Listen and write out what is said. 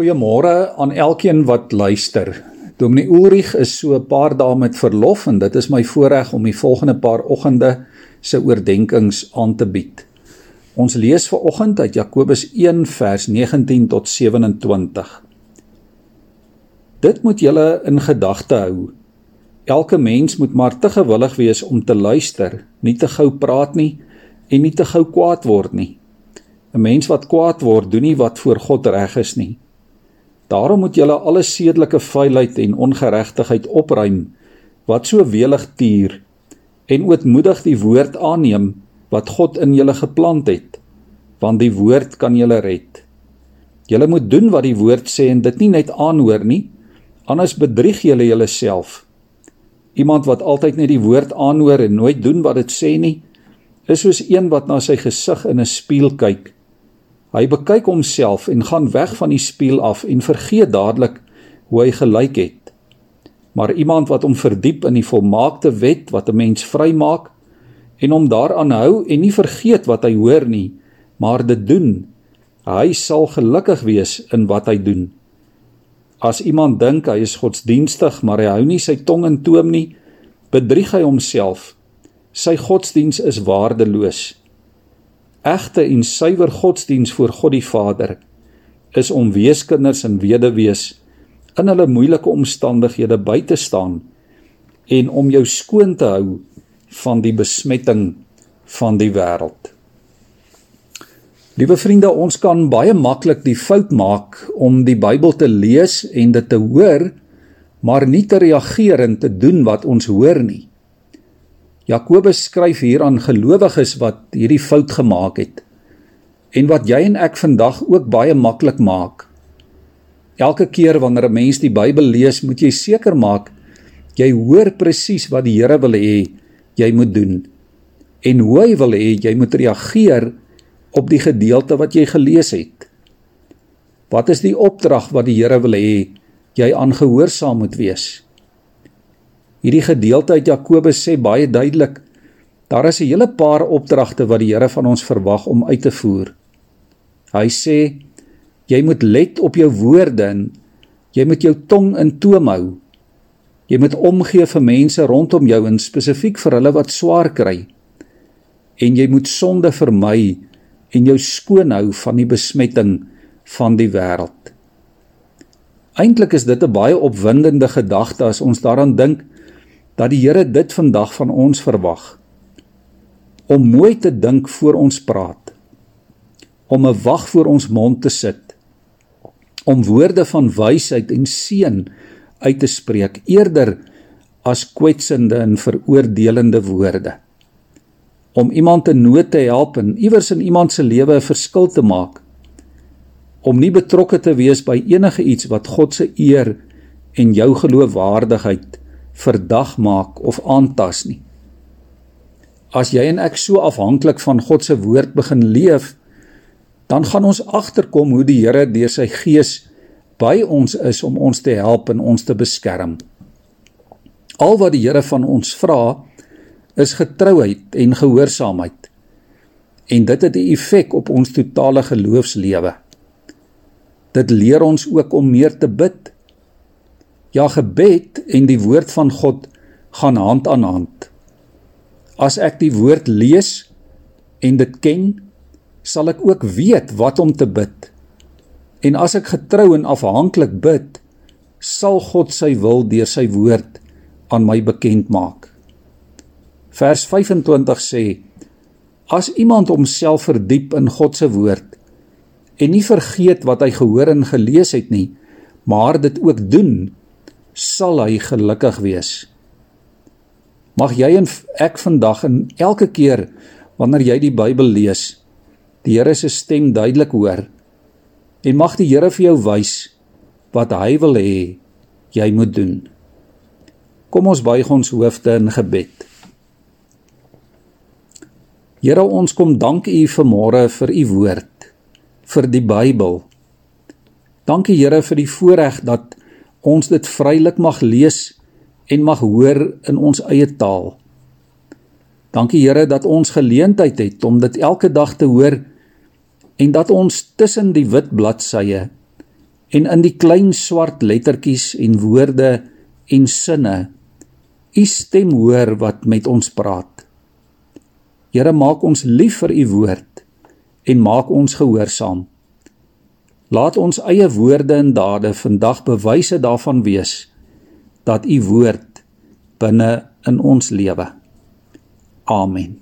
Goeiemôre aan elkeen wat luister. Dominee Ulrich is so 'n paar dae met verlof en dit is my voorreg om die volgende paar oggende se oordeenkings aan te bied. Ons lees ver oggend uit Jakobus 1 vers 19 tot 27. Dit moet julle in gedagte hou. Elke mens moet maar te gewillig wees om te luister, nie te gou praat nie en nie te gou kwaad word nie. 'n Mens wat kwaad word, doen nie wat voor God reg is nie. Daarom moet julle alle sedelike vuilheid en ongeregtigheid opruim wat so welig tuur en ootmoedig die woord aanneem wat God in julle geplant het want die woord kan julle red. Julle moet doen wat die woord sê en dit nie net aanhoor nie anders bedrieg julle julleself. Iemand wat altyd net die woord aanhoor en nooit doen wat dit sê nie is soos een wat na sy gesig in 'n spieël kyk Hy bekyk homself en gaan weg van die spieël af en vergeet dadelik hoe hy gelyk het. Maar iemand wat hom verdiep in die volmaakte wet wat 'n mens vrymaak en hom daaraan hou en nie vergeet wat hy hoor nie, maar dit doen, hy sal gelukkig wees in wat hy doen. As iemand dink hy is godsdienstig, maar hy hou nie sy tong in toom nie, bedrieg hy homself. Sy godsdiens is waardeloos. Egte en suiwer godsdiens voor God die Vader is om weeskinders en weduwees in hulle moeilike omstandighede by te staan en om jou skoon te hou van die besmetting van die wêreld. Liewe vriende, ons kan baie maklik die fout maak om die Bybel te lees en dit te hoor, maar nie te reageer en te doen wat ons hoor nie. Jakobus skryf hier aan gelowiges wat hierdie fout gemaak het en wat jy en ek vandag ook baie maklik maak. Elke keer wanneer 'n mens die Bybel lees, moet jy seker maak jy hoor presies wat die Here wil hê jy moet doen en hoe hy wil hê jy moet reageer op die gedeelte wat jy gelees het. Wat is die opdrag wat die Here wil hê jy aangehoorsaam moet wees? Hierdie gedeelte uit Jakobus sê baie duidelik daar is 'n hele paar opdragte wat die Here van ons verwag om uit te voer. Hy sê jy moet let op jou woorde en jy moet jou tong in toom hou. Jy moet omgee vir mense rondom jou en spesifiek vir hulle wat swaar kry. En jy moet sonde vermy en jou skoon hou van die besmetting van die wêreld. Eintlik is dit 'n baie opwindende gedagte as ons daaraan dink dat die Here dit vandag van ons verwag om mooi te dink voor ons praat om 'n wag voor ons mond te sit om woorde van wysheid en seën uit te spreek eerder as kwetsende en veroordelende woorde. Om iemand in nood te help en iewers in iemand se lewe 'n verskil te maak om nie betrokke te wees by enige iets wat God se eer en jou geloofwaardigheid verdag maak of aantas nie. As jy en ek so afhanklik van God se woord begin leef, dan gaan ons agterkom hoe die Here deur sy gees by ons is om ons te help en ons te beskerm. Al wat die Here van ons vra, is getrouheid en gehoorsaamheid. En dit het 'n effek op ons totale geloofslewe. Dit leer ons ook om meer te bid Ja, gebed en die woord van God gaan hand aan hand. As ek die woord lees en dit ken, sal ek ook weet wat om te bid. En as ek getrou en afhanklik bid, sal God sy wil deur sy woord aan my bekend maak. Vers 25 sê: As iemand homself verdiep in God se woord en nie vergeet wat hy gehoor en gelees het nie, maar dit ook doen, sal hy gelukkig wees. Mag jy en ek vandag en elke keer wanneer jy die Bybel lees, die Here se stem duidelik hoor. En mag die Here vir jou wys wat hy wil hê jy moet doen. Kom ons buig ons hoofde in gebed. Here ons kom dank U vanmôre vir U woord, vir die Bybel. Dankie Here vir die voorreg dat ons dit vrylik mag lees en mag hoor in ons eie taal. Dankie Here dat ons geleentheid het om dit elke dag te hoor en dat ons tussen die wit bladsye en in die klein swart lettertjies en woorde en sinne u stem hoor wat met ons praat. Here maak ons lief vir u woord en maak ons gehoorsaam. Laat ons eie woorde en dade vandag bewyse daarvan wees dat u woord binne in ons lewe. Amen.